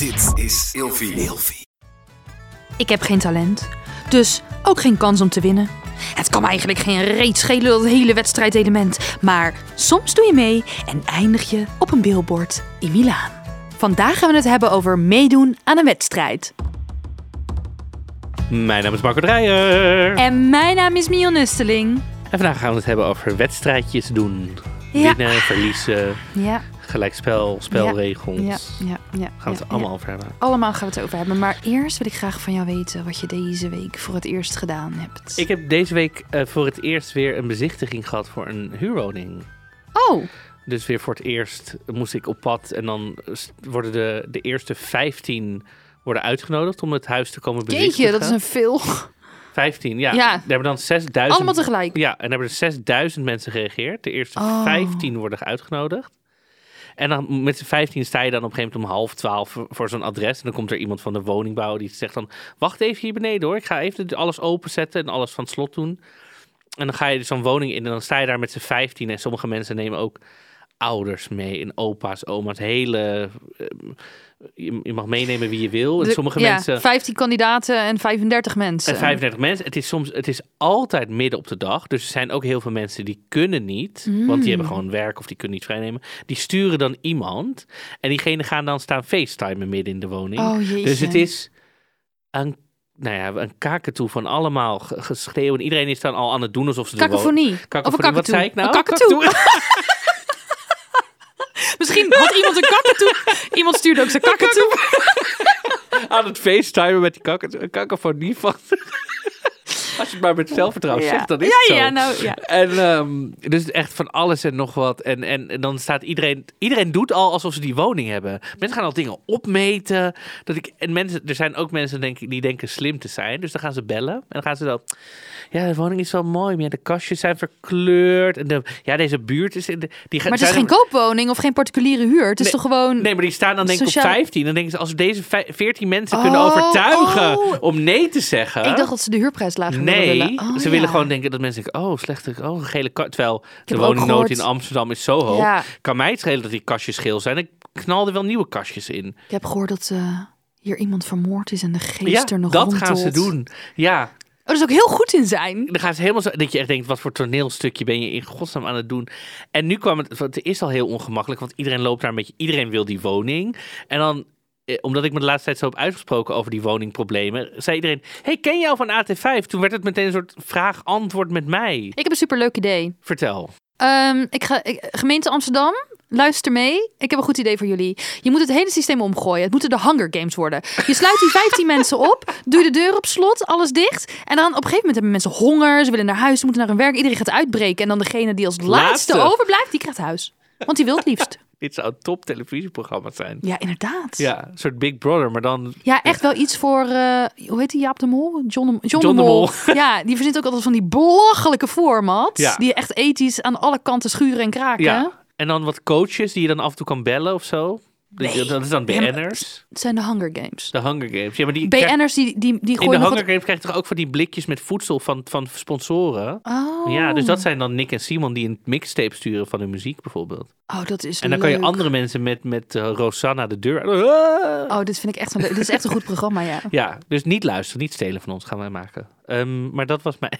Dit is Ilfie. Ik heb geen talent, dus ook geen kans om te winnen. Het kan me eigenlijk geen reet schelen dat hele wedstrijdelement. Maar soms doe je mee en eindig je op een billboard in Milaan. Vandaag gaan we het hebben over meedoen aan een wedstrijd. Mijn naam is Marco Dreyer. En mijn naam is Mion Nusteling. En vandaag gaan we het hebben over wedstrijdjes doen. Ja. Winnen, verliezen, Ja, gelijkspel, spelregels. ja, ja, ja. Gaan we het allemaal over hebben. Allemaal gaan we het over hebben. Maar eerst wil ik graag van jou weten wat je deze week voor het eerst gedaan hebt. Ik heb deze week eh, voor het eerst weer een bezichtiging gehad voor een huurwoning. Oh, Dus weer voor het eerst moest ik op pad. En dan worden de, de eerste 15 worden uitgenodigd om het huis te komen bezichtigen. jeetje, dat is een veel. 15, ja. Ja. Daar hebben dan 6000... Allemaal tegelijk. Ja, en daar hebben er 6000 mensen gereageerd. De eerste Oh. 15 worden uitgenodigd. En dan met z'n 15 sta je dan op een gegeven moment om half twaalf voor, zo'n adres. En dan komt er iemand van de woningbouw die zegt dan... Wacht even hier beneden hoor. Ik ga even alles openzetten en alles van het slot doen. En dan ga je dus zo'n woning in en dan sta je daar met z'n 15. En sommige mensen nemen ook ouders mee en opa's, oma's. Hele... eh, je, je mag meenemen wie je wil. En De- sommige ja, mensen... 15 kandidaten en 35 mensen. En 35 mensen. Het is soms, het is altijd midden op de dag. Dus er zijn ook heel veel mensen die kunnen niet. Want die hebben gewoon werk of die kunnen niet vrijnemen. Die sturen dan iemand. En diegene gaan dan staan facetimen midden in de woning. Oh dus het is een, nou ja, een kaketoe van allemaal ge- geschreeuw. En iedereen is dan al aan het doen alsof ze Kakofonie. Kakofonie. Of een Wat zei ik nou? Een kakatoe. Misschien had iemand een kakatoe. Iemand stuurde ook zijn kakatoe. aan het facetimen met die kaketoe. Een kakofonie van... Als je het maar met zelfvertrouwen Ja. zegt, dan is Ja, het zo. ja, nou, ja. En um, dus echt van alles en nog wat. En, en, en dan staat iedereen... Iedereen doet al alsof ze die woning hebben. Mensen gaan al dingen opmeten. Dat ik, en mensen, er zijn ook mensen denk ik, die denken slim te zijn. Dus dan gaan ze bellen. En dan gaan ze dan... Ja, de woning is wel mooi. Maar ja, de kastjes zijn verkleurd. En de, ja, deze buurt is... In de, die Maar het is geen koopwoning of geen particuliere huur. Het is Nee, toch gewoon... Nee, maar die staan dan denk ik op Sociale- 15. Dan denken ze, als we deze vij- 14 mensen kunnen Oh, overtuigen oh. om nee te zeggen... Ik dacht dat ze de huurprijs lager Nee. Oh, ze ja. willen gewoon denken dat mensen denken, oh, slechte, oh, gele kast. Terwijl de woningnood in Amsterdam is zo hoog. Ja. Kan mij het schelen dat die kastjes geel zijn. Ik knalde wel nieuwe kastjes in. Ik heb gehoord dat eh, hier iemand vermoord is en de geest Ja, er nog dat gaan ze doen. Ja, Oh, dat is ook heel goed in zijn. dan gaan ze helemaal zo, dat je echt denkt, wat voor toneelstukje ben je in godsnaam aan het doen? En nu kwam het, het is al heel ongemakkelijk, want iedereen loopt daar een beetje, iedereen wil die woning. En dan, omdat ik me de laatste tijd zo heb uitgesproken over die woningproblemen, zei iedereen, hey, ken je jou van AT5? Toen werd het meteen een soort vraag-antwoord met mij. Ik heb een superleuk idee. Vertel. Ehm, ik ga, ik- gemeente Amsterdam, luister mee. Ik heb een goed idee voor jullie. Je moet het hele systeem omgooien. Het moeten de Hunger Games worden. Je sluit die 15 mensen op, doe de deur op slot, alles dicht. En dan op een gegeven moment hebben mensen honger, ze willen naar huis, ze moeten naar hun werk. Iedereen gaat uitbreken. En dan degene die als laatste, Laatste. overblijft, die krijgt huis. Want die wil het liefst. Dit zou een top televisieprogramma zijn. Ja, inderdaad. Ja, een soort Big Brother, maar dan... Ja, echt wel iets voor, eh, hoe heet die, Jaap de Mol? John de, John John de de Mol. Mol. Ja, die verzint ook altijd van die belachelijke format. Ja. Die echt ethisch aan alle kanten schuren en kraken. Ja. En dan wat coaches die je dan af en toe kan bellen of zo. Dat- Nee. Dat is dan Ja, BN'ers. Het zijn de Hunger Games. De Hunger Games. Ja, maar die BN'ers die, die, die in de gooien Hunger wat... Games krijg je toch ook van die blikjes met voedsel van, van sponsoren? Oh. Ja, dus dat zijn dan Nick en Simon die een mixtape sturen van hun muziek bijvoorbeeld. Oh, dat is En dan kan je andere mensen met, met eh, Rosanna de deur... Oh, dit vind ik echt een. Dit is echt een goed programma, ja. Ja, dus niet luisteren, niet stelen van ons gaan wij maken. Ehm, maar dat was mij...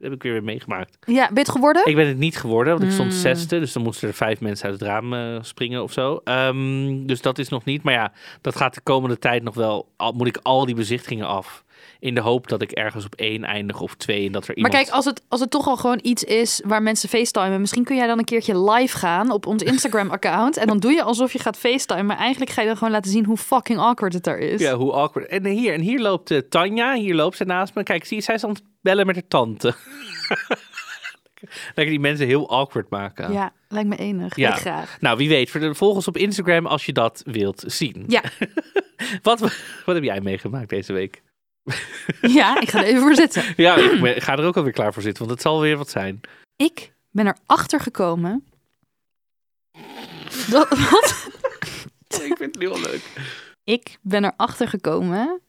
Heb ik weer weer meegemaakt. Ja, ben je het geworden? Ik ben het niet geworden, want ik stond Hmm. zesde. Dus dan moesten er vijf mensen uit het raam eh, springen of zo. Ehm, dus dat is nog niet. Maar ja, dat gaat de komende tijd nog wel. Al, moet ik al die bezichtigingen af. In de hoop dat ik ergens op één eindig of twee. En dat er Maar iemand... kijk, als het, als het toch al gewoon iets is waar mensen facetimen, misschien kun jij dan een keertje live gaan op ons Instagram-account. En dan doe je alsof je gaat facetimen, maar eigenlijk ga je dan gewoon laten zien hoe fucking awkward het daar is. Ja, hoe awkward. En hier, en hier loopt eh, Tanja. Hier loopt ze naast me. Kijk, zie je, zij is aan het bellen met haar tante. Lekker die mensen heel awkward maken. Ja, lijkt me enig. Ja. Ik graag. Nou, wie weet. Volg ons op Instagram als je dat wilt zien. Ja. Wat, wat heb jij meegemaakt deze week? ja, ik ga er even voor zitten. Ja, ik ben- ga er ook alweer klaar voor zitten, want het zal weer wat zijn. Ik ben erachter gekomen. Dat, wat? Ik vind het nu al leuk. Ik ben erachter gekomen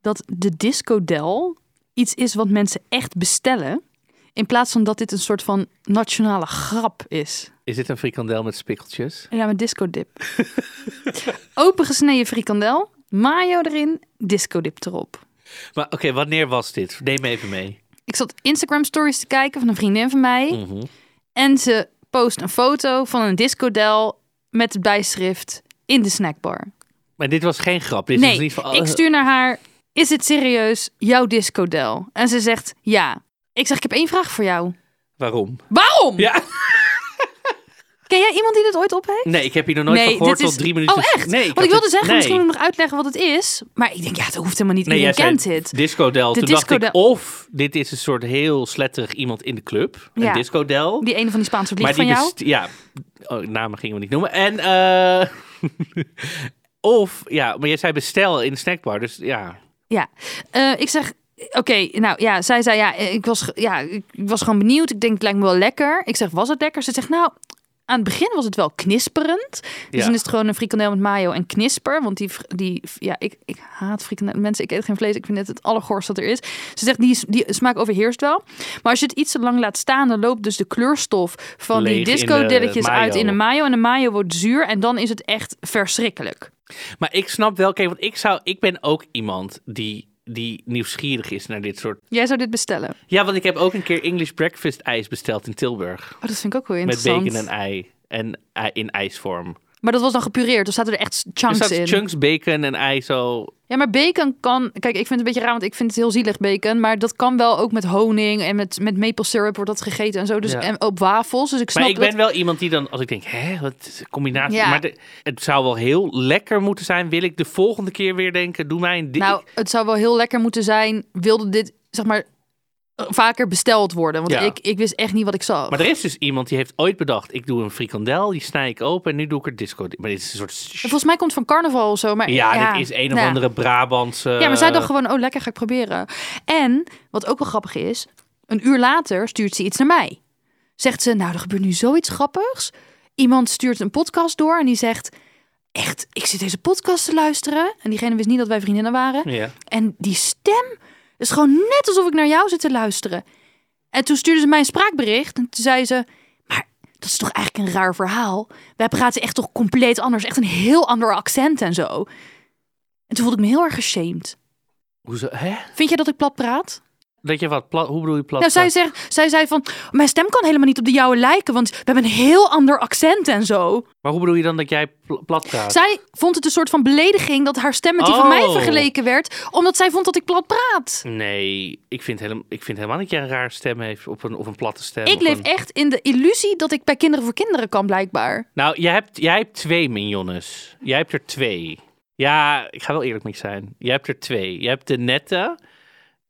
dat de discodel iets is wat mensen echt bestellen. In plaats van dat dit een soort van nationale grap is. Is dit een frikandel met spikkeltjes? Ja, met disco dip. Opengesneden frikandel, mayo erin, disco dip erop. Maar oké, wanneer was dit? Neem me even mee. Ik zat Instagram stories te kijken van een vriendin van mij. Mhm. En ze post een foto van een discodel met het bijschrift in de snackbar. Maar dit was geen grap. Dit was Nee, niet van, ik stuur naar haar, is het serieus jouw discodel? En ze zegt ja. Ik zeg, ik heb één vraag voor jou. Waarom? Waarom? Ja. Ken jij iemand die dit ooit op heeft? Nee, ik heb hier nog nooit Nee, van gehoord is- tot drie minuten. Oh, echt? Nee, Want ik wilde het- zeggen, nee. misschien moet ik nog uitleggen wat het is. Maar ik denk, ja, dat hoeft helemaal niet. Nee, Iedereen kent dit. Discodel. De Toen dacht ik, discodel. of dit is een soort heel sletterig iemand in de club. Een Ja. discodel. Die ene van die Spaanse vlieg maar van die jou. Ja, oh, namen gingen we niet noemen. En, eh of, ja, maar jij zei bestel in de snackbar. Dus ja, Ja, Eh, ik zeg, oké, nou ja, zij zei ja, ik was, ja, ik was gewoon benieuwd. Ik denk, het lijkt me wel lekker. Ik zeg, was het lekker? Ze zegt, nou, aan het begin was het wel knisperend. Dus Ja. dan is het gewoon een frikandel met mayo en knisper. Want die, die ja, ik, ik haat frikandel. Mensen, ik eet geen vlees. Ik vind het het allergoorst dat er is. Ze zegt, die, die smaak overheerst wel. Maar als je het iets te lang laat staan, dan loopt dus de kleurstof van Leeg die disco-dilletjes uit in de mayo. En de mayo wordt zuur. En dan is het echt verschrikkelijk. maar ik snap wel, kijk, want ik zou, ik ben ook iemand die, die nieuwsgierig is naar dit soort. Jij zou dit bestellen. Ja, want ik heb ook een keer English breakfast ijs besteld in Tilburg. Oh, dat vind ik ook wel Met interessant. bacon en ei. En in ijsvorm. Maar dat was dan gepureerd. Dus zaten er echt Er chunks staat in. chunks bacon en ei zo. Ja, maar bacon kan... Kijk, ik vind het een beetje raar, want ik vind het heel zielig bacon. Maar dat kan wel ook met honing en met, met maple syrup wordt dat gegeten en zo. Dus Ja. en op wafels. Dus ik snap Maar ik dat... ben wel iemand die dan, als ik denk, hè, wat is een combinatie. Ja. Maar de- het zou wel heel lekker moeten zijn. Wil ik de volgende keer weer denken, doe mij een Nou, het zou wel heel lekker moeten zijn. Wilde dit, zeg maar, vaker besteld worden. Want Ja. ik, ik wist echt niet wat ik zag. Maar er is dus iemand die heeft ooit bedacht, ik doe een frikandel, die snij ik open en nu doe ik er disco. Maar dit is een soort... En Volgens mij komt het van carnaval of zo. Maar, Ja, dit is een of nou ja. andere Brabantse... Ja, maar zij dacht gewoon, oh lekker, ga ik proberen. En, wat ook wel grappig is, een uur later stuurt ze iets naar mij. Zegt ze, nou, er gebeurt nu zoiets grappigs. Iemand stuurt een podcast door en die zegt, echt, ik zit deze podcast te luisteren. En diegene wist niet dat wij vriendinnen waren. Ja. En die stem is gewoon net alsof ik naar jou zit te luisteren. En toen stuurde ze mij een spraakbericht en toen zei ze, maar dat is toch eigenlijk een raar verhaal. Wij praten echt toch compleet anders, echt een heel ander accent en zo. En toen voelde ik me heel erg geshamed. Hoezo? Hè? Vind jij dat ik plat praat? Dat je wat plat... Hoe bedoel je plat? Nou, zij, zegt, zij zei van, mijn stem kan helemaal niet op de jouwe lijken, want we hebben een heel ander accent en zo. Maar hoe bedoel je dan dat jij pl- plat praat? Zij vond het een soort van belediging dat haar stem met die van mij Oh. vergeleken werd, omdat zij vond dat ik plat praat. Nee, ik vind, helemaal, ik vind helemaal niet dat jij een raar stem heeft op een, of een platte stem. Ik of leef een- echt in de illusie dat ik bij Kinderen voor Kinderen kan, blijkbaar. Nou, jij hebt, jij hebt twee mignonnes. Jij hebt er twee. Ja, ik ga wel eerlijk met je zijn. Jij hebt er twee. Je hebt de nette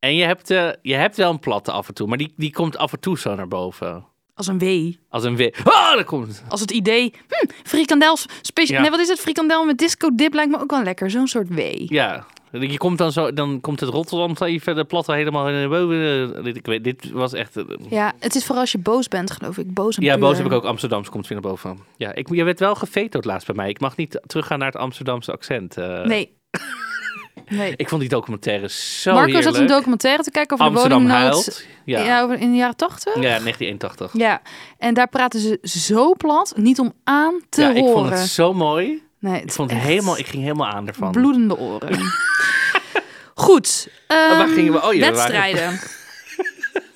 en je hebt, de, je hebt wel een platte af en toe. Maar die, die komt af en toe zo naar boven. Als een W. Als een weer. Oh, daar komt. Als het idee, hm, frikandels, speciaal. Ja. Nee, wat is het? Frikandel met disco dip lijkt me ook wel lekker. Zo'n soort W. Ja. Je komt dan zo, dan komt het Rotterdam even de platte helemaal naar boven. Dit, ik weet, dit was echt. eh, Ja, het is vooral als je boos bent, geloof ik. Boos en Ja, puur. boos heb ik ook. Amsterdams komt weer naar boven. Ja, ik, je werd wel gevetoed laatst bij mij. Ik mag niet teruggaan naar het Amsterdamse accent. eh. Nee. nee. Ik vond die documentaire zo Marco heerlijk. zat een documentaire te kijken over Amsterdam de woningnood. Ja. Ja. ja. over in de jaren tachtig. 1981. Ja, en daar praten ze zo plat, niet om aan te Ja, ik horen. vond het zo mooi. nee, Ik, vond het helemaal, ik ging helemaal aan ervan. bloedende oren. Goed. waar ehm, gingen we? Oh, ja, we waren- wedstrijden.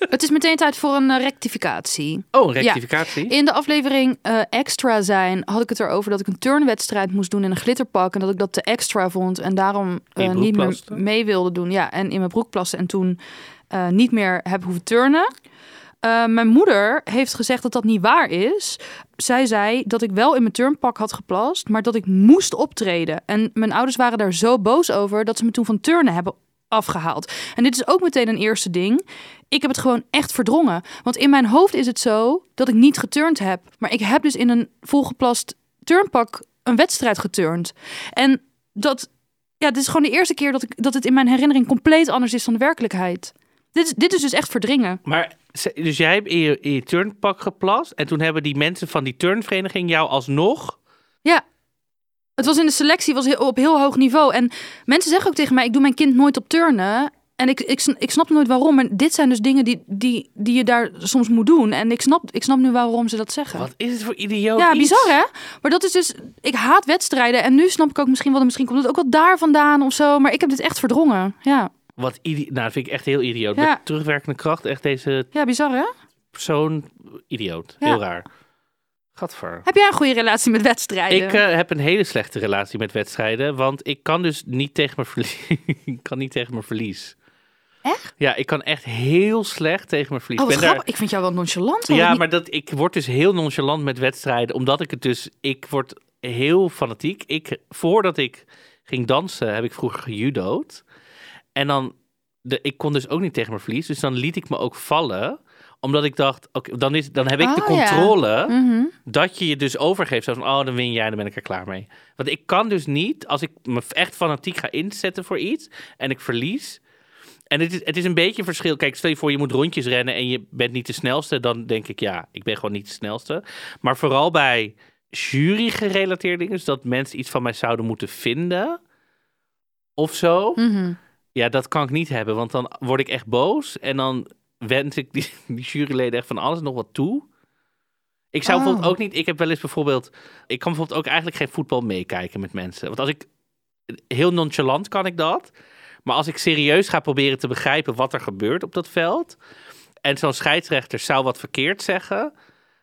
het is meteen tijd voor een eh, rectificatie. Oh, een rectificatie? In de aflevering eh, extra zijn had ik het erover dat ik een turnwedstrijd moest doen in een glitterpak en dat ik dat te extra vond en daarom eh, niet meer mee wilde doen. Ja, en in mijn broek plassen en toen niet meer heb hoeven turnen. Mijn moeder heeft gezegd dat dat niet waar is. Zij zei dat ik wel in mijn turnpak had geplast, maar dat ik moest optreden. En mijn ouders waren daar zo boos over dat ze me toen van turnen hebben afgehaald. En dit is ook meteen een eerste ding. Ik heb het gewoon echt verdrongen. Want in mijn hoofd is het zo dat ik niet geturnd heb. Maar ik heb dus in een volgeplast turnpak een wedstrijd geturnd. En dat, ja, dit is gewoon de eerste keer dat, ik, dat het in mijn herinnering compleet anders is dan de werkelijkheid. Dit is, dit is dus echt verdringen. Maar, dus jij hebt in je, in je turnpak geplast en toen hebben die mensen van die turnvereniging jou alsnog... Ja. Het was in de selectie was heel, op heel hoog niveau. En mensen zeggen ook tegen mij, ik doe mijn kind nooit op turnen. En ik, ik, ik snap nooit waarom. Maar dit zijn dus dingen die, die, die je daar soms moet doen. En ik snap, ik snap nu waarom ze dat zeggen. Wat is het voor idioot Ja, iets? bizar hè? Maar dat is dus... Ik haat wedstrijden. En nu snap ik ook misschien wel... Misschien komt het ook wel daar vandaan of zo. Maar ik heb dit echt verdrongen. Ja, Wat idi nou, dat vind ik echt heel idioot. Ja. Met terugwerkende kracht, echt deze ja bizar hè? persoon idioot. Ja. Heel raar. Gadver. Heb jij een goede relatie met wedstrijden? Ik eh, heb een hele slechte relatie met wedstrijden, want ik kan dus niet tegen mijn verlies. ik kan niet tegen mijn verlies. Echt? Ja, ik kan echt heel slecht tegen mijn verlies. Oh, Ik ben daar- grappig. Ik vind jou wel nonchalant. Ja, Niet- maar dat, ik word dus heel nonchalant met wedstrijden, omdat ik het dus, ik word heel fanatiek. Ik, voordat ik ging dansen, heb ik vroeger gejudo'd. En dan, de, ik kon dus ook niet tegen mijn verlies, dus dan liet ik me ook vallen omdat ik dacht, oké, dan, is, dan heb ik de Oh, ja. controle Mhm. dat je je dus overgeeft. Zo van, oh, dan win jij, dan ben ik er klaar mee. Want ik kan dus niet, als ik me echt fanatiek ga inzetten voor iets en ik verlies. En het is, het is een beetje een verschil. Kijk, stel je voor, je moet rondjes rennen en je bent niet de snelste. Dan denk ik, ja, ik ben gewoon niet de snelste. Maar vooral bij jury-gerelateerde dingen, dus dat mensen iets van mij zouden moeten vinden of zo. Mhm. Ja, dat kan ik niet hebben, want dan word ik echt boos en dan wens ik die, die juryleden echt van alles nog wat toe. Ik zou Oh. bijvoorbeeld ook niet, ik heb wel eens bijvoorbeeld, ik kan bijvoorbeeld ook eigenlijk geen voetbal meekijken met mensen. Want als ik, heel nonchalant kan ik dat, maar als ik serieus ga proberen te begrijpen wat er gebeurt op dat veld, en zo'n scheidsrechter zou wat verkeerd zeggen,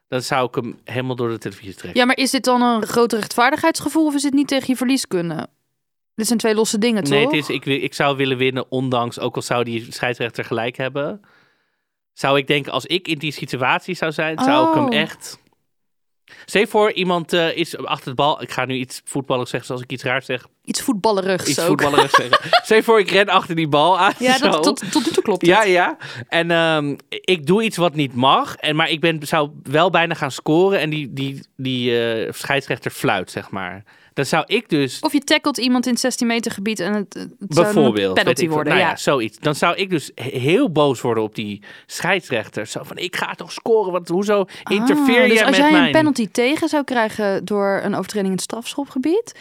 dan zou ik hem helemaal door de televisie trekken. Ja, maar is dit dan een groter rechtvaardigheidsgevoel of is het niet tegen je verlies kunnen? Dit zijn twee losse dingen, toch? Nee, het is, ik, ik zou willen winnen, ondanks, ook al zou die scheidsrechter gelijk hebben. Zou ik denken, als ik in die situatie zou zijn, zou ik hem Oh. echt... Je voor, iemand eh, is achter de bal. Ik ga nu iets voetballers zeggen, zoals ik iets raars zeg. Iets voetballerigs Iets ook. voetballerigs zeggen. Je voor, ik ren achter die bal aan. Ja, dat, tot, tot nu toe klopt Ja, het. ja. En ehm, ik doe iets wat niet mag. En, maar ik ben, zou wel bijna gaan scoren. En die, die, die eh, scheidsrechter fluit, zeg maar. Dan zou ik dus Of je tackelt iemand in het 16 meter gebied en het, Bijvoorbeeld. penalty ik worden. Nou ja. ja. zoiets. Dan zou ik dus he- heel boos worden op die scheidsrechter. Zo van, ik ga toch scoren, want hoezo interfereer Ah, dus je als met jij mijn... een penalty tegen zou krijgen door een overtreding in het strafschopgebied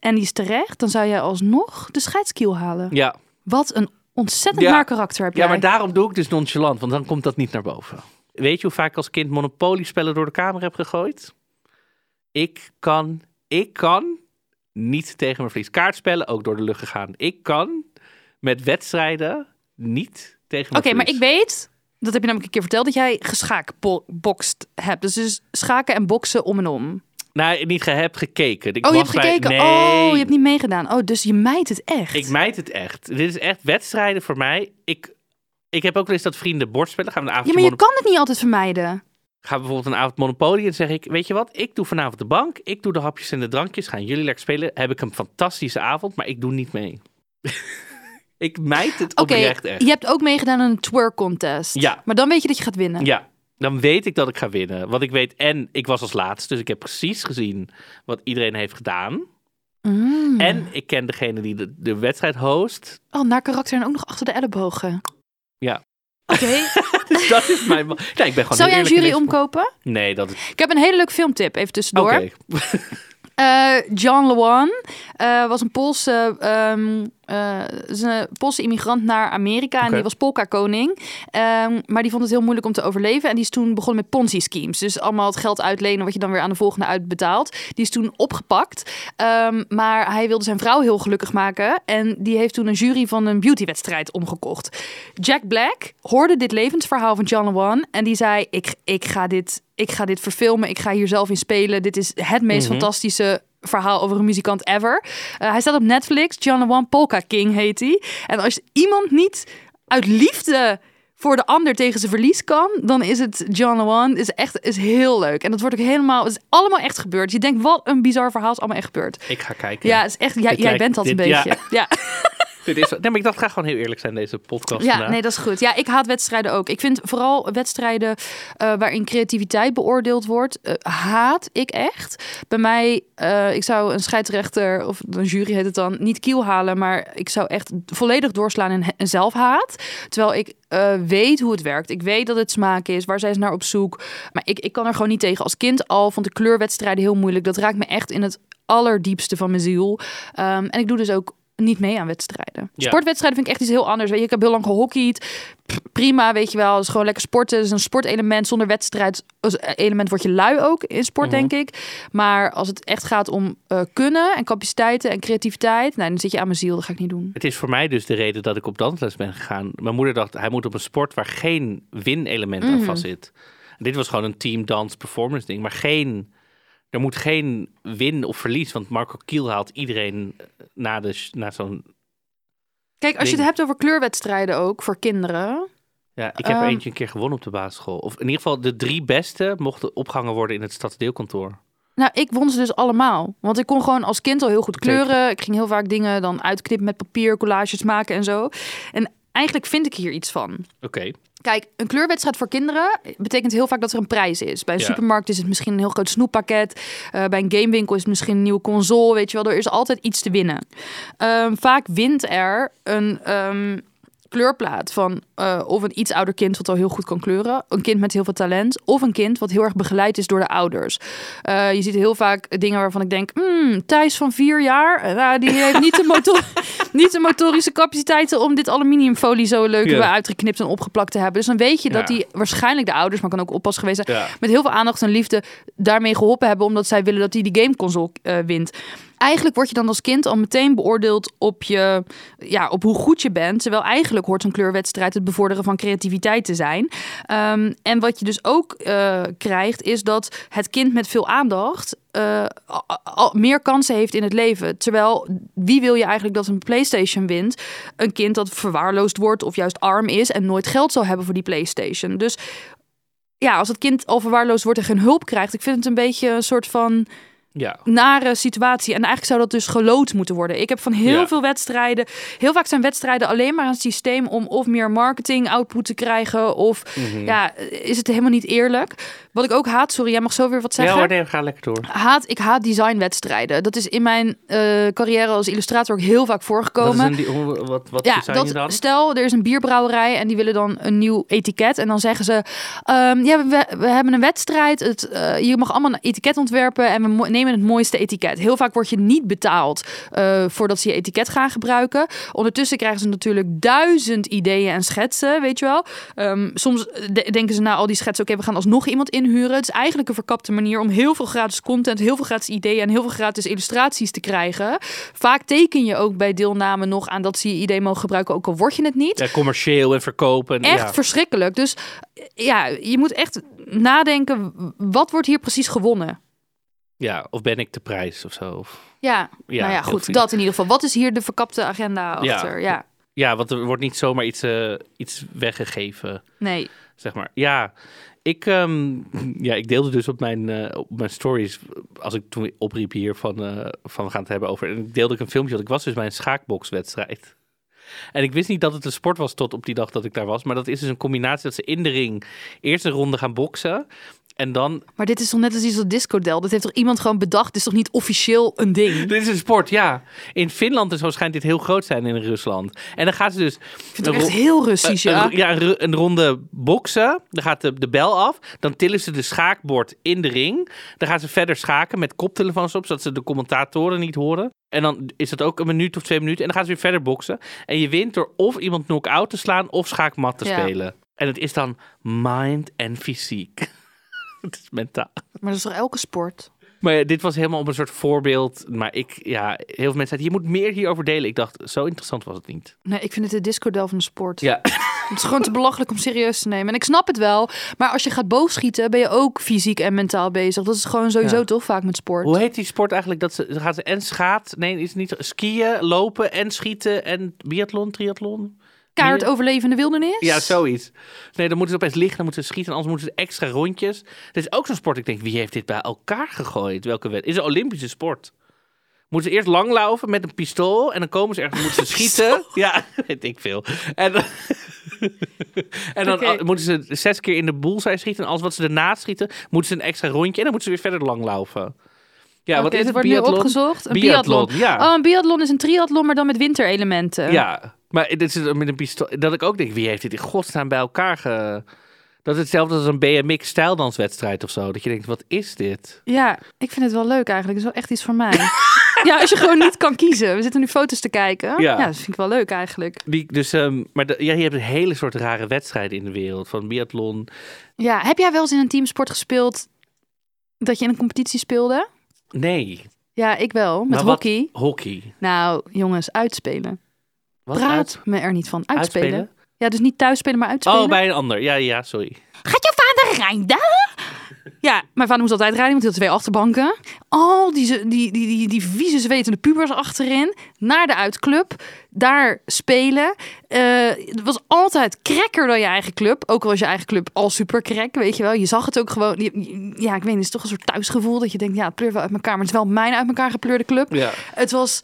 en die is terecht, dan zou jij alsnog de scheidskiel halen. Ja. Wat een ontzettend Ja. naar karakter heb jij. ja, maar daarom doe ik dus nonchalant, want dan komt dat niet naar boven. Weet je hoe vaak ik als kind Monopoly-spellen door de kamer heb gegooid? Ik kan, ik kan niet tegen mijn verlies. Kaartspellen ook door de lucht gegaan. Ik kan met wedstrijden niet tegen mijn Oké, maar ik weet, dat heb je namelijk een keer verteld, dat jij geschaakbokst hebt. Dus, dus schaken en boksen om en om. Nee, niet ge heb gekeken. Ik Oh, je hebt bij- gekeken. Nee. Oh, je hebt niet meegedaan. Oh, dus je mijt het echt. Ik mijd het echt. Dit is echt wedstrijden voor mij. Ik, ik heb ook wel eens dat vrienden bordspellen. Gaan we een ja, avondje maar je kan het niet altijd vermijden. We bijvoorbeeld een avond Monopoly en zeg ik, weet je wat, ik doe vanavond de bank, ik doe de hapjes en de drankjes, gaan jullie lekker spelen. Heb ik een fantastische avond, maar ik doe niet mee. ik mijd het Oké, oprecht echt. je hebt ook meegedaan aan een twerk contest. Ja. Maar dan weet je dat je gaat winnen. Ja, dan weet ik dat ik ga winnen. Want ik weet, en ik was als laatste, dus ik heb precies gezien wat iedereen heeft gedaan. Mm. En ik ken degene die de, de wedstrijd host. Oh, naar karakter en ook nog achter de ellebogen. Ja. Oké. Dus dat is mijn... Nee, ik ben gewoon Zou jij een jury omkopen? Nee, dat is... Ik heb een hele leuke filmtip, even tussendoor. Oké. Eh, John Lewan eh, was een Poolse, ehm, eh, is een Poolse immigrant naar Amerika en die was polka-koning. Ehm, maar die vond het heel moeilijk om te overleven en die is toen begonnen met Ponzi-schemes. Dus allemaal het geld uitlenen wat je dan weer aan de volgende uitbetaalt. Die is toen opgepakt, Ehm, maar hij wilde zijn vrouw heel gelukkig maken en die heeft toen een jury van een beautywedstrijd omgekocht. Jack Black hoorde dit levensverhaal van John Lewan en die zei: ik, ik, ga dit, ik ga dit verfilmen, ik ga hier zelf in spelen. Dit is het meest Mhm. fantastische verhaal over een muzikant ever. Eh, hij staat op Netflix. John Lewan Polka King heet hij. En als iemand niet uit liefde voor de ander tegen zijn verlies kan, dan is het John Lewan. Is echt is heel leuk. En dat wordt ook helemaal, het is allemaal echt gebeurd. Je denkt wat een bizar verhaal is allemaal echt gebeurd. Ik ga kijken. Ja, is echt. Jij, jij lijkt- bent dat een ja. beetje. Ja. Dit is, nee, maar ik dacht, ga gewoon heel eerlijk zijn deze podcast Ja, vandaag. nee, dat is goed. Ja, ik haat wedstrijden ook. Ik vind vooral wedstrijden eh, waarin creativiteit beoordeeld wordt, eh, haat ik echt. Bij mij, eh, ik zou een scheidsrechter of een jury heet het dan, niet kiel halen, maar ik zou echt volledig doorslaan in, zelfhaat. Terwijl ik weet hoe het werkt. Ik weet dat het smaak is, waar zijn ze naar op zoek. Maar ik, ik kan er gewoon niet tegen. Als kind al vond ik kleurwedstrijden heel moeilijk. Dat raakt me echt in het allerdiepste van mijn ziel. Ehm, en ik doe dus ook niet mee aan wedstrijden. Ja. Sportwedstrijden vind ik echt iets heel anders. Weet je, ik heb heel lang gehockeyd. Prima, weet je wel. Het is gewoon lekker sporten. Het is een sportelement. Zonder wedstrijd element word je lui ook in sport, Mhm. denk ik. Maar als het echt gaat om eh, kunnen en capaciteiten en creativiteit... Nou, dan zit je aan mijn ziel. Dat ga ik niet doen. Het is voor mij dus de reden dat ik op dansles ben gegaan. Mijn moeder dacht, hij moet op een sport waar geen win-element aan Mhm. vast zit. Dit was gewoon een team dans performance ding, maar geen... Er moet geen win of verlies, want Marco Kiel haalt iedereen eh, na, de, na zo'n... Kijk, als je het hebt over kleurwedstrijden ook voor kinderen... Ja, ik heb er Ehm. eentje een keer gewonnen op de basisschool. Of in ieder geval de drie beste mochten opgehangen worden in het stadsdeelkantoor. Nou, ik won ze dus allemaal. Want ik kon gewoon als kind al heel goed kleuren. Ik ging heel vaak dingen dan uitknippen met papier, collages maken en zo. En eigenlijk vind ik hier iets van. Oké. Kijk, een kleurwedstrijd voor kinderen betekent heel vaak dat er een prijs is. Bij een Ja. supermarkt is het misschien een heel groot snoeppakket. Eh, bij een gamewinkel is het misschien een nieuwe console. Weet je wel, er is altijd iets te winnen. Ehm, vaak wint er een ehm, kleurplaat van eh, of een iets ouder kind wat al heel goed kan kleuren. Een kind met heel veel talent. Of een kind wat heel erg begeleid is door de ouders. Eh, je ziet heel vaak dingen waarvan ik denk... Hmm, Thijs van vier jaar, eh, nou, die heeft niet de, motor niet de motorische capaciteiten... om dit aluminiumfolie zo leuk weer uitgeknipt en opgeplakt te hebben. Dus dan weet je dat Ja. die waarschijnlijk de ouders... maar kan ook oppas geweest zijn... Ja. met heel veel aandacht en liefde daarmee geholpen hebben... omdat zij willen dat hij die gameconsole wint. Eigenlijk word je dan als kind al meteen beoordeeld op, je, ja, op hoe goed je bent. Terwijl eigenlijk hoort zo'n kleurwedstrijd het bevorderen van creativiteit te zijn. Ehm, en wat je dus ook eh, krijgt, is dat het kind met veel aandacht al meer kansen heeft in het leven. Terwijl wie wil je eigenlijk dat een PlayStation wint? Een kind dat verwaarloosd wordt of juist arm is en nooit geld zal hebben voor die PlayStation. Dus ja, als het kind al verwaarloosd wordt en geen hulp krijgt, ik vind het een beetje een soort van Ja. nare situatie. En eigenlijk zou dat dus gelood moeten worden. Ik heb van heel Ja. veel wedstrijden. Heel vaak zijn wedstrijden alleen maar een systeem om of meer marketing output te krijgen. Of Mhm. ja, is het helemaal niet eerlijk. Wat ik ook haat, sorry, jij mag zo weer wat Ja zeggen. hoor, nee, ga lekker door. Haat, ik haat designwedstrijden. Dat is in mijn eh, carrière als illustrator ook heel vaak Wat, voorgekomen. is een, wat, wat Ja, design je dat, dan? stel, er is een bierbrouwerij en die willen dan een nieuw etiket. En dan zeggen ze, ehm, ja, we, we hebben een wedstrijd. Het, eh, je mag allemaal een etiket ontwerpen en we nemen het mooiste etiket. Heel vaak word je niet betaald eh, voordat ze je etiket gaan gebruiken. Ondertussen krijgen ze natuurlijk duizend ideeën en schetsen, weet je wel. Ehm, soms de- denken ze na al die schetsen, oké, we gaan alsnog iemand inhuren. Het is eigenlijk een verkapte manier om heel veel gratis content, heel veel gratis ideeën en heel veel gratis illustraties te krijgen. Vaak teken je ook bij deelname nog aan dat ze je idee mogen gebruiken, ook al word je het niet. Ja, commercieel en verkopen. Echt ja. verschrikkelijk. Dus ja, je moet echt nadenken, wat wordt hier precies gewonnen? ja, of ben ik de prijs of zo? Of, Ja, ja, nou ja, goed, dat in ieder geval. Wat is hier de verkapte agenda Ja. achter? Ja, Ja, want er wordt niet zomaar iets, eh, iets weggegeven, nee. zeg maar. Ja, ik, ehm, ja, ik deelde dus op mijn, eh, op mijn stories, als ik toen opriep hier van, eh, van we gaan het hebben over. En ik deelde een filmpje, want ik was dus bij een schaakbokswedstrijd. En ik wist niet dat het een sport was tot op die dag dat ik daar was. Maar dat is dus een combinatie dat ze in de ring eerst een ronde gaan boksen. En dan Maar dit is toch net als iets als discodel? Dat heeft toch iemand gewoon bedacht? Dit is toch niet officieel een ding? Dit is een sport, ja. In Finland en zo schijnt dit heel groot zijn in Rusland. En dan gaan ze dus... Ik vind het echt heel Russisch, ja. een- ja, een, ronde boksen. Dan gaat de, de bel af. Dan tillen ze de schaakbord in de ring. Dan gaan ze verder schaken met koptelefoons op, zodat ze de commentatoren niet horen. En dan is dat ook een minuut of twee minuten. En dan gaan ze weer verder boksen. En je wint door of iemand knock-out te slaan of schaakmat te Ja. spelen. En het is dan mind en fysiek. het is mentaal. Maar dat is toch elke sport? Maar ja, dit was helemaal op een soort voorbeeld. Maar ik, ja, heel veel mensen zeiden, je moet meer hierover delen. Ik dacht, zo interessant was het niet. Nee, ik vind het de discodel van de sport. Ja, Het is gewoon te belachelijk om serieus te nemen. En ik snap het wel. Maar als je gaat boogschieten, ben je ook fysiek en mentaal bezig. Dat is gewoon sowieso Ja. toch vaak met sport. hoe heet die sport eigenlijk? Dat ze, gaan ze en schaat, nee, is niet skiën, lopen en schieten en biathlon, triathlon? Kaart meer- overleven in de wildernis? Ja, zoiets. Nee, dan moeten ze opeens liggen, dan moeten ze schieten, anders moeten ze extra rondjes. Dit is ook zo'n sport. Ik denk, wie heeft dit bij elkaar gegooid? Welke wet? Is een Olympische sport. Moeten ze eerst langlaufen met een pistool en dan komen ze ergens, moeten ze schieten. Ja, weet ik veel. En dan, en dan moeten ze zes keer in de bullseye schieten. En als wat ze ernaast schieten, moeten ze een extra rondje en dan moeten ze weer verder langlaufen. Ja, wat is het wordt nu Biathlon? opgezocht. Een Biathlon, biathlon. ja. Oh, een biathlon is een triathlon, maar dan met winterelementen. Ja, maar dit is met een pistool. Dat ik ook denk, wie heeft dit in godsnaam bij elkaar ge... Dat is hetzelfde als een BMX stijldanswedstrijd of zo. Dat je denkt, wat is dit? Ja, ik vind het wel leuk eigenlijk. Het is wel echt iets voor mij. Ja, als je gewoon niet kan kiezen. We zitten nu foto's te kijken. Ja, Ja. dat vind ik wel leuk eigenlijk. Die, dus, ehm, maar de- ja, je hebt een hele soort rare wedstrijden in de wereld. Van biathlon. Ja, heb jij wel eens in een teamsport gespeeld dat je in een competitie speelde? Nee, Ja, ik wel. Met hockey. hockey. Nou, jongens, uitspelen. Wat Praat uit- me er niet van. Uitspelen. uitspelen? Ja, dus niet thuis spelen, maar uitspelen. Oh, bij een ander. Ja, ja, sorry. Gaat je vader rijden? Ja, mijn vader moest altijd rijden, want hij had twee achterbanken. Al die, die, die, die, die vieze zwetende pubers achterin. Naar de uitclub. Daar spelen. Eh, het was altijd krekker dan je eigen club. Ook al was je eigen club al super krek, weet je wel. Je zag het ook gewoon. Ja, ik weet niet, het is toch een soort thuisgevoel. Dat je denkt, ja, het pleurt wel uit elkaar. Maar het is wel mijn uit elkaar gepleurde club. Ja. Het was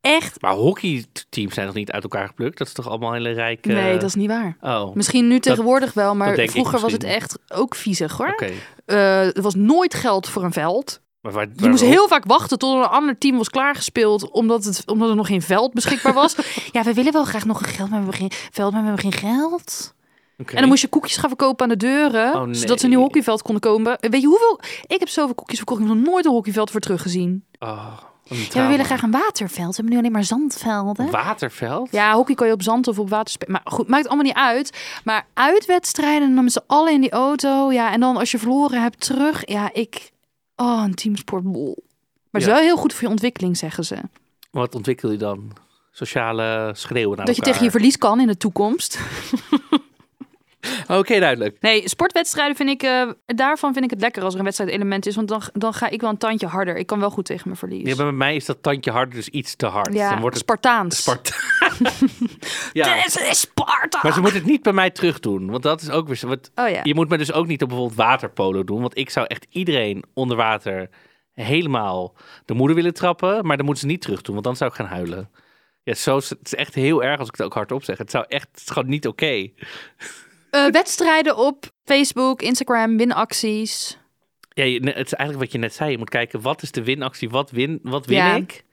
echt... Maar hockeyteams zijn nog niet uit elkaar geplukt? Dat is toch allemaal hele rijke... Nee, dat is niet waar. Oh, Misschien nu tegenwoordig wel, maar vroeger was het echt ook viezig hoor. oké. Eh, er was nooit geld voor een veld. Maar waar, Je moest heel vaak wachten tot een ander team was klaargespeeld, omdat, het, omdat er nog geen veld beschikbaar was. ja, we willen wel graag nog een geld, maar we hebben geen veld, maar we hebben geen geld. En dan moest je koekjes gaan verkopen aan de deuren, Oh, nee. zodat ze een nieuw hockeyveld konden komen. Weet je hoeveel? Ik heb zoveel koekjes verkocht, ik heb nog nooit een hockeyveld voor teruggezien. Oh, Ja, we willen graag een waterveld. We hebben nu alleen maar zandvelden. Waterveld? Ja, hockey kan je op zand of op water spelen. Maar goed, maakt allemaal niet uit. Maar uitwedstrijden, dan met z'n allen in die auto. Ja, en dan als je verloren hebt, terug. Ja, ik... Oh, een teamsportbol. Maar het is Ja. wel heel goed voor je ontwikkeling, zeggen ze. Wat ontwikkel je dan? Sociale schreeuwen naar dat je tegen je verlies kan in de toekomst. Oké, duidelijk. Nee, sportwedstrijden vind ik... eh, daarvan vind ik het lekker als er een wedstrijdelement is. Want dan, dan ga ik wel een tandje harder. Ik kan wel goed tegen mijn verlies. Ja, maar bij mij is dat tandje harder dus iets te hard. Ja, Dan wordt het Spartaans. Sparta. ja, Dit is Sparta! maar ze moeten het niet bij mij terug doen. Want dat is ook weer zo. Wat, Oh ja. Je moet me dus ook niet op bijvoorbeeld waterpolo doen. Want ik zou echt iedereen onder water helemaal de moeder willen trappen. Maar dan moeten ze niet terug doen, want dan zou ik gaan huilen. Ja, zo, is- het is echt heel erg als ik het ook hardop zeg. Het zou echt, het is gewoon niet oké. Eh, wedstrijden op Facebook, Instagram, winacties. Ja, het is eigenlijk wat je net zei. Je moet kijken, wat is de winactie? Wat win, wat win Ja. ik?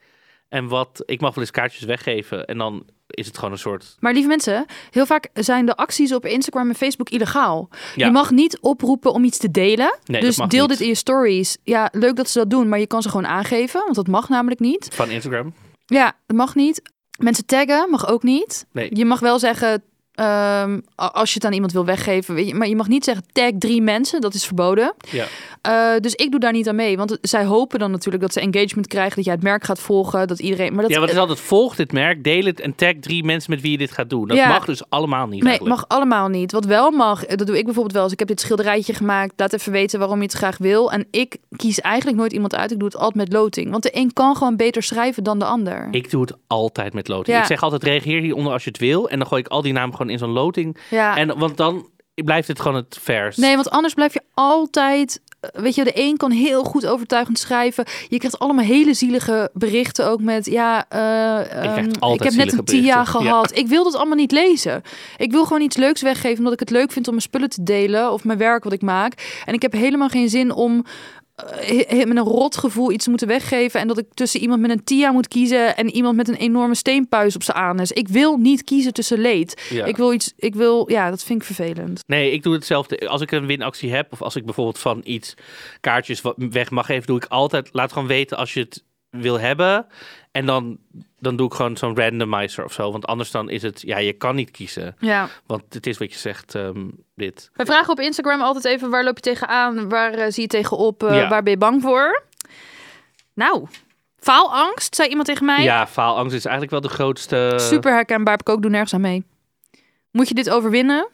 En wat, ik mag wel eens kaartjes weggeven. En dan is het gewoon een soort... Maar lieve mensen, heel vaak zijn de acties op Instagram en Facebook illegaal. Ja. Je mag niet oproepen om iets te delen. Nee, dus deel niet. dit in je stories. Ja, leuk dat ze dat doen, maar je kan ze gewoon aangeven, want dat mag namelijk niet. Van Instagram? Ja, dat mag niet. Mensen taggen mag ook niet. Nee. Je mag wel zeggen, ehm, als je het aan iemand wil weggeven, weet je, maar je mag niet zeggen tag drie mensen, dat is verboden. Ja. Eh, dus ik doe daar niet aan mee, want zij hopen dan natuurlijk dat ze engagement krijgen, dat jij het merk gaat volgen, dat iedereen. Maar dat ja, want het is altijd volg dit merk, deel het en tag drie mensen met wie je dit gaat doen. Dat Ja. mag dus allemaal niet Nee, eigenlijk. mag allemaal niet. Wat wel mag, eh, dat doe ik bijvoorbeeld wel eens. Ik heb dit schilderijtje gemaakt. Laat even weten waarom je het graag wil. En ik kies eigenlijk nooit iemand uit. Ik doe het altijd met loting. Want de een kan gewoon beter schrijven dan de ander. Ik doe het altijd met loting. Ja. Ik zeg altijd reageer hieronder als je het wil. En dan gooi ik al die namen gewoon in zo'n loting. ja. En, want dan blijft het gewoon het vers. Nee, want anders blijf je altijd. eh, Weet je, de een kan heel goed overtuigend schrijven. Je krijgt allemaal hele zielige berichten ook met. Ja, krijgt ik heb net een TIA berichten, ja. gehad. Ik wil dat allemaal niet lezen. Ik wil gewoon iets leuks weggeven omdat ik het leuk vind om mijn spullen te delen of mijn werk wat ik maak. En ik heb helemaal geen zin om met een rot gevoel iets te moeten weggeven en dat ik tussen iemand met een TIA moet kiezen en iemand met een enorme steenpuis op zijn anus. Ik wil niet kiezen tussen leed. Ja. Ik wil iets. Ik wil. Ja, dat vind ik vervelend. Nee, ik doe hetzelfde. Als ik een winactie heb, of als ik bijvoorbeeld van iets kaartjes weg mag geven, doe ik altijd, laat gewoon weten als je het wil hebben. En dan, dan doe ik gewoon zo'n randomizer of zo. Want anders dan is het, ja, je kan niet kiezen. Ja. Want het is wat je zegt, ehm, dit. Wij vragen op Instagram altijd even waar loop je tegenaan, waar eh, zie je tegenop, Ja. waar ben je bang voor? Nou, faalangst, zei iemand tegen mij. Ja, faalangst is eigenlijk wel de grootste... Super herkenbaar, heb ik ook, doe nergens aan mee. Moet je dit overwinnen?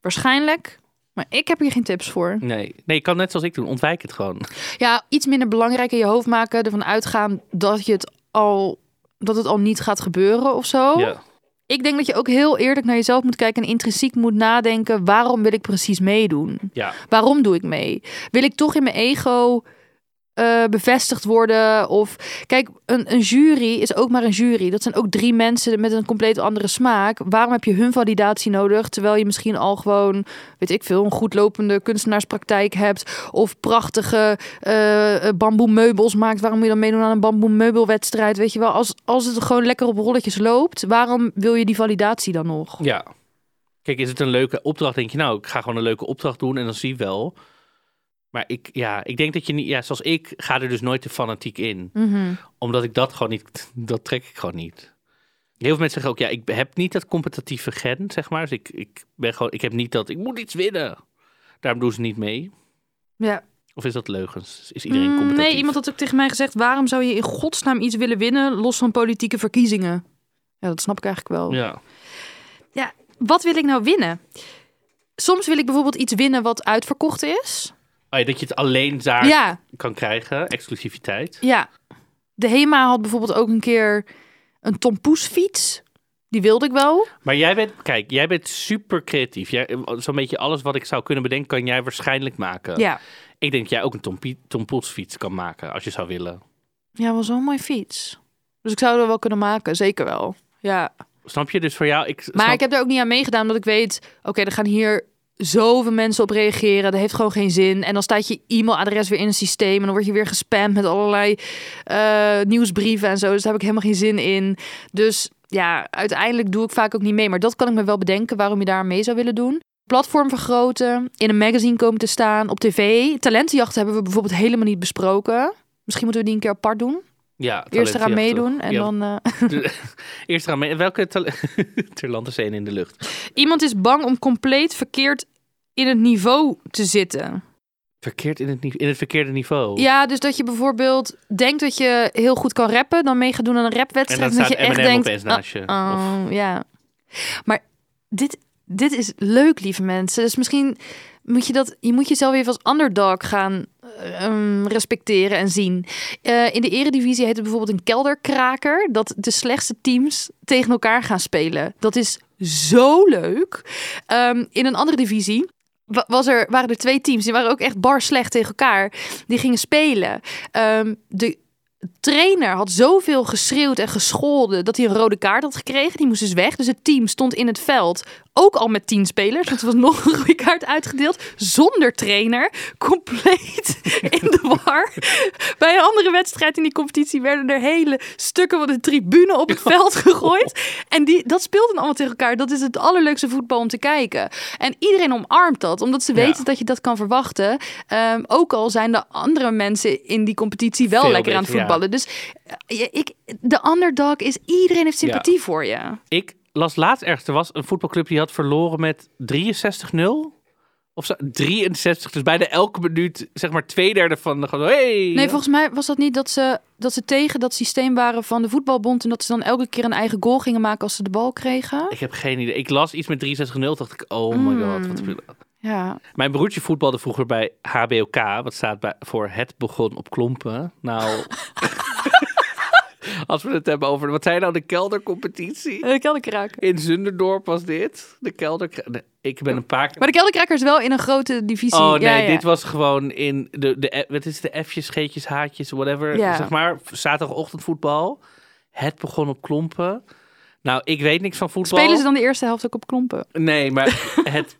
Waarschijnlijk. Maar ik heb hier geen tips voor. Nee. nee, je kan net zoals ik doen. Ontwijk het gewoon. Ja, iets minder belangrijk in je hoofd maken, ervan uitgaan dat je het al, dat het al niet gaat gebeuren of zo. Ja. Ik denk dat je ook heel eerlijk naar jezelf moet kijken en intrinsiek moet nadenken: waarom wil ik precies meedoen? Ja. Waarom doe ik mee? Wil ik toch in mijn ego eh, bevestigd worden? Of kijk, een, een jury is ook maar een jury. Dat zijn ook drie mensen met een compleet andere smaak. Waarom heb je hun validatie nodig? Terwijl je misschien al gewoon, weet ik veel, een goed lopende kunstenaarspraktijk hebt. Of prachtige eh bamboe meubels maakt. Waarom moet je dan meedoen aan een bamboe meubelwedstrijd? Weet je wel, als, als het gewoon lekker op rolletjes loopt, waarom wil je die validatie dan nog? Ja. Kijk, is het een leuke opdracht? Denk je, nou, ik ga gewoon een leuke opdracht doen en dan zie je wel. Maar ik, ja, ik denk dat je niet, ja, zoals ik, ga er dus nooit te fanatiek in. Mhm. Omdat ik dat gewoon niet, dat trek ik gewoon niet. Heel veel mensen zeggen ook, ja, ik heb niet dat competitieve gen, zeg maar. Dus ik, ik ben gewoon, ik heb niet dat, ik moet iets winnen. Daarom doen ze niet mee. Ja. Of is dat leugens? Is iedereen Mm, competitief? nee, iemand had ook tegen mij gezegd: waarom zou je in godsnaam iets willen winnen los van politieke verkiezingen? Ja, dat snap ik eigenlijk wel. Ja. Wat wil ik nou winnen? Soms wil ik bijvoorbeeld iets winnen wat uitverkocht is. Oh ja, dat je het alleen daar Ja, kan krijgen, exclusiviteit. ja. De HEMA had bijvoorbeeld ook een keer een Tom Poes fiets. Die wilde ik wel. Maar jij bent, kijk, jij bent super creatief. Jij, zo'n beetje alles wat ik zou kunnen bedenken, kan jij waarschijnlijk maken. Ja. Ik denk dat jij ook een Tom, Pie- Tom Poels fiets kan maken, als je zou willen. Ja, wel zo'n mooi fiets. Dus ik zou er wel kunnen maken, zeker wel. Ja. Snap je? Dus voor jou, ik Maar ik heb er ook niet aan meegedaan, omdat ik weet, oké, er gaan hier zoveel mensen op reageren. Dat heeft gewoon geen zin. En dan staat je e-mailadres weer in een systeem en dan word je weer gespamd met allerlei eh, nieuwsbrieven en zo. Dus daar heb ik helemaal geen zin in. Dus ja, uiteindelijk doe ik vaak ook niet mee. Maar dat kan ik me wel bedenken waarom je daar mee zou willen doen. Platform vergroten, in een magazine komen te staan, op tv. Talentenjachten hebben we bijvoorbeeld helemaal niet besproken. Misschien moeten we die een keer apart doen. Ja, Eerst eraan meedoen en Ja, dan... eh, Eerst eraan mee. Welke tale- Terland is één in de lucht. Iemand is bang om compleet verkeerd in het niveau te zitten. Verkeerd in het, in het verkeerde niveau. Ja, dus dat je bijvoorbeeld denkt dat je heel goed kan rappen, dan mee gaat doen aan een en rapwedstrijd. dan dat staat je echt denkt, opeens naast je. oh, Of- oh, ja. Maar dit, dit is leuk, lieve mensen. Dus misschien moet je dat, je moet jezelf even als underdog gaan eh, ehm, respecteren en zien. Eh, in de eredivisie heet het bijvoorbeeld een kelderkraker, dat de slechtste teams tegen elkaar gaan spelen. Dat is zo leuk. Ehm, in een andere divisie wa- was er, waren er twee teams. Die waren ook echt bar slecht tegen elkaar. Die gingen spelen. Ehm, de trainer had zoveel geschreeuwd en gescholden dat hij een rode kaart had gekregen. Die moest dus weg. Dus het team stond in het veld ook al met tien spelers. Want er was nog een rode kaart uitgedeeld. Zonder trainer. Compleet in de war. Bij een andere wedstrijd in die competitie werden er hele stukken van de tribune op het veld gegooid. En die, dat speelden allemaal tegen elkaar. Dat is het allerleukste voetbal om te kijken. En iedereen omarmt dat, omdat ze Ja. weten dat je dat kan verwachten. Ehm, ook al zijn de andere mensen in die competitie wel Veel lekker aan het ja. Dus eh, ik, de underdog is, iedereen heeft sympathie voor je. Ik las laatst ergens, er was een voetbalclub die had verloren met 63-0. Of zo, 63, dus bijna elke minuut, zeg maar twee derde van de... gewoon, Hey! Nee, volgens mij was dat niet dat ze, dat ze tegen dat systeem waren van de voetbalbond. En dat ze dan elke keer een eigen goal gingen maken als ze de bal kregen. Ik heb geen idee. Ik las iets met 63-0, dacht ik, oh my god. Wat... Ja. Mijn broertje voetbalde vroeger bij HBOK, wat staat bij, voor Het Begon op Klompen. Nou, als we het hebben over, wat zijn nou de keldercompetitie? De kelderkraker. In Zunderdorp was dit, de kelder. nee, Ik ben een paar keer... Maar de kelderkraker is wel in een grote divisie. Oh nee, ja, ja. dit was gewoon in de, de wat is de F'jes, G'tjes, H'tjes, whatever. Ja. Zeg maar, zaterdagochtendvoetbal. Het begon op klompen. Nou, ik weet niks van voetbal. Spelen ze dan de eerste helft ook op klompen? Nee, maar het,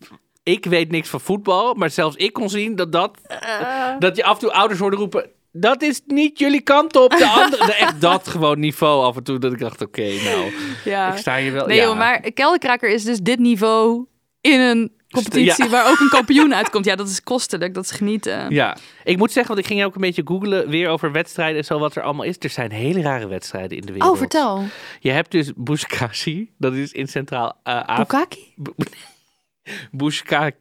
ik weet niks van voetbal. Maar zelfs ik kon zien dat, dat, Eh. dat je af en toe ouders hoorde roepen... Dat is niet jullie kant op. De andere, echt dat gewoon niveau af en toe. Dat ik dacht, oké, nou, Ja. ik sta hier wel... Nee ja. joh, maar kelderkraker is dus dit niveau in een competitie Ja. waar ook een kampioen uitkomt. Ja, dat is kostelijk, dat is genieten. Ja, ik moet zeggen, want ik ging ook een beetje googlen weer over wedstrijden en zo wat er allemaal is. Er zijn hele rare wedstrijden in de wereld. Oh, vertel. Je hebt dus Bushkashi, dat is in Centraal uh, Bukaki?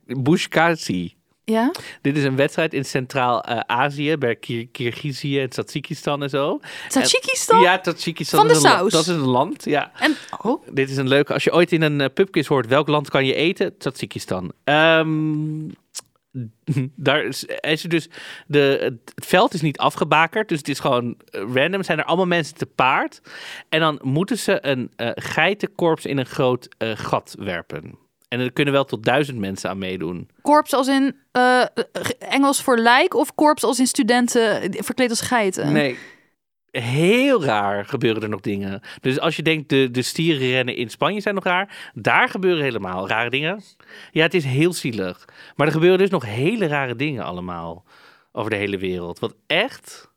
Bushkashi. Ja? Dit is een wedstrijd in Centraal-Azië, bij Kir- Kirgizië en Tajikistan en zo. Tajikistan? Ja, Tajikistan Van de saus. Dat is een land, ja. En, oh, Dit is een leuke. Als je ooit in een uh, pubquiz hoort welk land kan je eten, Tajikistan. Ehm daar is, is er dus de, het veld is niet afgebakerd, dus het is gewoon eh, random. Zijn er allemaal mensen te paard en dan moeten ze een eh, geitenkorps in een groot gat werpen. En er kunnen wel tot duizend mensen aan meedoen. korps als in eh, Engels voor lijk of korps als in studenten verkleed als geiten? Nee. Heel raar gebeuren er nog dingen. Dus als je denkt, de, de stierenrennen in Spanje zijn nog raar. Daar gebeuren helemaal rare dingen. Ja, het is heel zielig. Maar er gebeuren dus nog hele rare dingen allemaal. Over de hele wereld. Wat echt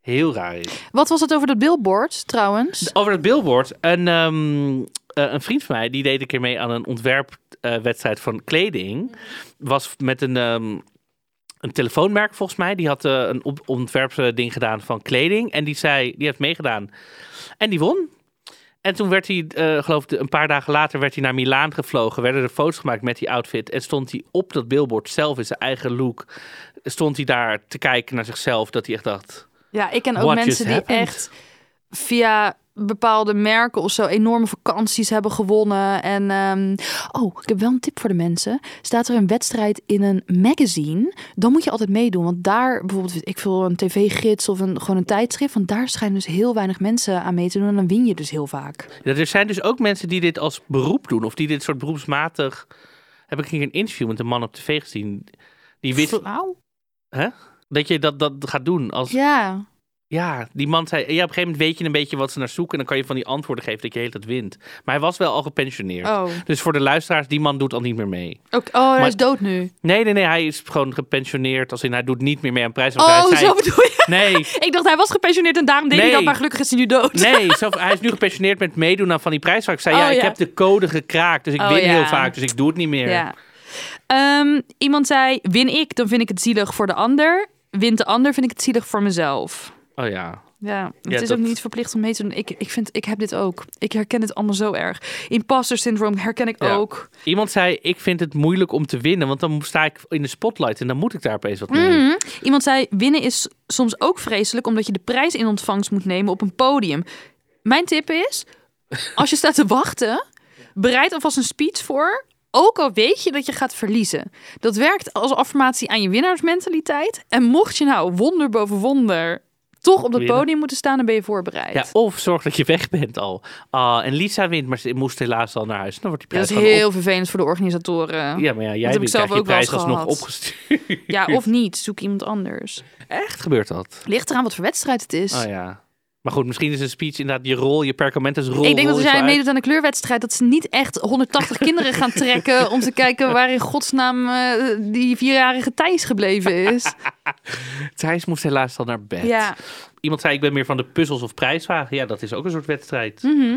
heel raar is. Wat was het over dat billboard trouwens? Over het billboard. Een, ehm, eh, een vriend van mij, die deed een keer mee aan een ontwerpwedstrijd van kleding. Was met een... ehm, een telefoonmerk volgens mij. Die had eh, een ontwerpding gedaan van kleding. En die zei, die heeft meegedaan. En die won. En toen werd hij, eh geloof ik, een paar dagen later werd hij naar Milaan gevlogen. Werden er foto's gemaakt met die outfit. En stond hij op dat billboard zelf in zijn eigen look. Stond hij daar te kijken naar zichzelf. Dat hij echt dacht, Ja, ik ken ook mensen die happened? echt via bepaalde merken of zo enorme vakanties hebben gewonnen. En ehm, oh, ik heb wel een tip voor de mensen. Staat er een wedstrijd in een magazine, dan moet je altijd meedoen. Want daar bijvoorbeeld, ik veel een tv-gids of een, gewoon een tijdschrift. Want daar schijnen dus heel weinig mensen aan mee te doen. En dan win je dus heel vaak. Ja, er zijn dus ook mensen die dit als beroep doen. Of die dit soort beroepsmatig... Heb ik hier een interview met een man op tv gezien. Die wist Flauw. dat je dat, dat gaat doen. Als, ja. Ja, die man zei... Ja, op een gegeven moment weet je een beetje wat ze naar zoeken. En dan kan je van die antwoorden geven dat je heel het wint. Maar hij was wel al gepensioneerd. oh. Dus voor de luisteraars, die man doet al niet meer mee. Ook, oh, hij Maar- is dood nu. Nee, nee, nee. Hij is gewoon gepensioneerd. Als in, hij doet niet meer mee aan. Want Oh, hij zei, zo bedoel je? Nee, Ik dacht hij was gepensioneerd en daarom deed hij Nee. dat, maar gelukkig is hij nu dood. nee. Zelf, hij is nu gepensioneerd met meedoen aan van die prijsvraag. Ik zei, ja, Oh, ik ja. heb de code gekraakt. Dus ik Oh, win ja. heel vaak. Dus ik doe het niet meer. Ja. Ehm, iemand zei, win ik, dan vind ik het zielig voor de ander. Wint de ander, vind ik het zielig voor mezelf. Oh ja. Ja, het Ja, is dat- ook niet verplicht om mee te doen. Ik, ik, vind, ik heb dit ook. Ik herken het allemaal zo erg. Imposter syndroom herken ik Ja. ook. Iemand zei, ik vind het moeilijk om te winnen. Want dan sta ik in de spotlight. En dan moet ik daar opeens wat mee. Mhm. Iemand zei, winnen is soms ook vreselijk... omdat je de prijs in ontvangst moet nemen op een podium. Mijn tip is, als je staat te wachten... bereid alvast een speech voor... Ook al weet je dat je gaat verliezen. Dat werkt als affirmatie aan je winnaarsmentaliteit. En mocht je nou wonder boven wonder toch op dat Winnen. podium moeten staan, dan ben je voorbereid. Ja, of zorg dat je weg bent al. Ah, en Lisa wint, maar ze moest helaas al naar huis. Dan wordt die dat prijs is gewoon heel vervelend voor de organisatoren. Ja, maar ja, jij heb ik zelf krijgt je ook wel prijs eens alsnog opgestuurd. Ja, of niet. Zoek iemand anders. Echt gebeurt dat? Ligt eraan wat voor wedstrijd het is. Oh ja. Maar goed, misschien is een speech inderdaad je rol, je perkamentusrol. ik denk dat rol als jij meedoet aan een kleurwedstrijd, dat ze niet echt 180 kinderen gaan trekken om te kijken waar in godsnaam eh, die vierjarige Thijs gebleven is. Thijs moest helaas al naar bed. Ja. Iemand zei, ik ben meer van de puzzels of prijsvragen. Ja, dat is ook een soort wedstrijd. Mhm.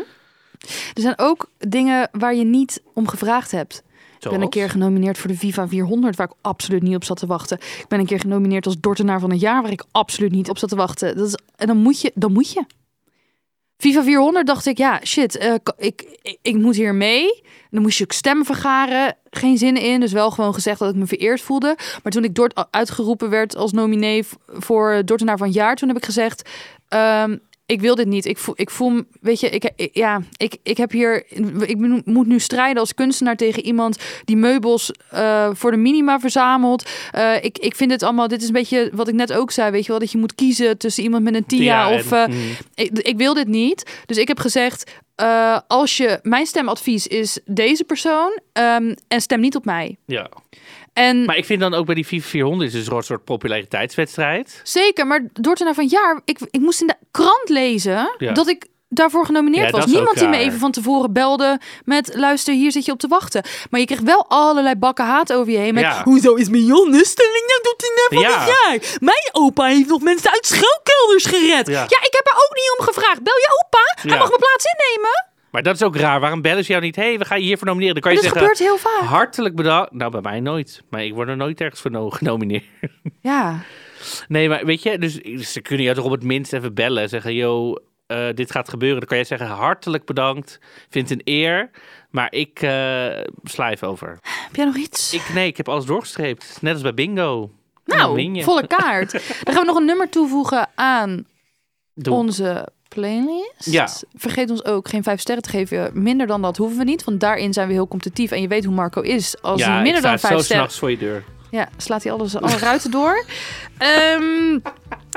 Er zijn ook dingen waar je niet om gevraagd hebt. Ik ben een keer genomineerd voor de Viva 400, waar ik absoluut niet op zat te wachten. Ik ben een keer genomineerd als Dortenaar van het jaar, waar ik absoluut niet op zat te wachten. Dat is, en dan moet je, dan moet je. Viva 400 dacht ik, ja, shit, eh, ik, ik, moet hier mee. Dan moest je ook stemmen vergaren. Geen zin in, dus wel gewoon gezegd dat ik me vereerd voelde. Maar toen ik Dort uitgeroepen werd als nominee voor Dortenaar van het jaar, toen heb ik gezegd, ehm, ik wil dit niet. Ik voel, ik voel weet je, ik, ik- ja, ik, ik heb hier, ik moet nu strijden als kunstenaar tegen iemand die meubels eh, voor de minima verzamelt. Eh, ik, ik vind het allemaal, dit is een beetje wat ik net ook zei, weet je wel, dat je moet kiezen tussen iemand met een TIA Ja, of... en- eh, mm. ik, ik wil dit niet. Dus ik heb gezegd, als je, mijn stemadvies is deze persoon ehm, en stem niet op mij. ja. En Maar ik vind dan ook bij die FIFA 400 is dus een soort populariteitswedstrijd. zeker, maar Dortenaar van het jaar, ik, ik moest in de krant lezen Ja. dat ik daarvoor genomineerd Ja, was. Niemand die me even van tevoren belde met, luister, hier zit je op te wachten. Maar je kreeg wel allerlei bakken haat over je heen met, Ja. hoezo is Mion de stelling nou Dortenaar van Ja. het jaar? Mijn opa heeft nog mensen uit schuilkelders gered. Ja. Ik heb er ook niet om gevraagd. Bel je opa, hij mag mijn plaats innemen. Maar dat is ook raar. Waarom bellen ze jou niet? Hé, hey, we gaan je hiervoor nomineren. Dan kan je Dat zeggen, gebeurt heel vaak. hartelijk bedankt. Nou, bij mij nooit. Maar ik word er nooit ergens voor no- genomineerd. Ja. Nee, maar weet je, dus ze kunnen jou toch op het minst even bellen en zeggen, yo, eh, dit gaat gebeuren. Dan kan jij zeggen, hartelijk bedankt, vind het een eer, maar ik eh sla even over. Heb jij nog iets? Ik, nee, ik heb alles doorgestreept, net als bij bingo. Nou, volle kaart. Dan gaan we nog een nummer toevoegen aan Doe. onze playlist. Ja. Vergeet ons ook geen vijf sterren te geven. Minder dan dat hoeven we niet, want daarin zijn we heel competitief. En je weet hoe Marco is. Als ja, hij minder dan vijf sterren... voor je deur. Ja, slaat hij alles, alle ruiten door. Ehm,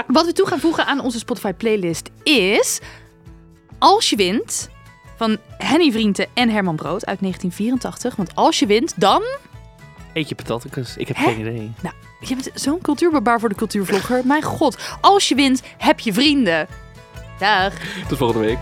wat we toe gaan voegen aan onze Spotify playlist is... Als je wint van Henny Vrienden en Herman Brood uit 1984. Want als je wint, dan... Eet je patatjes? Ik heb Hè? geen idee. Nou, je bent zo'n cultuurbarbaar voor de cultuurvlogger. Mijn god. Als je wint, heb je vrienden. Tot volgende week.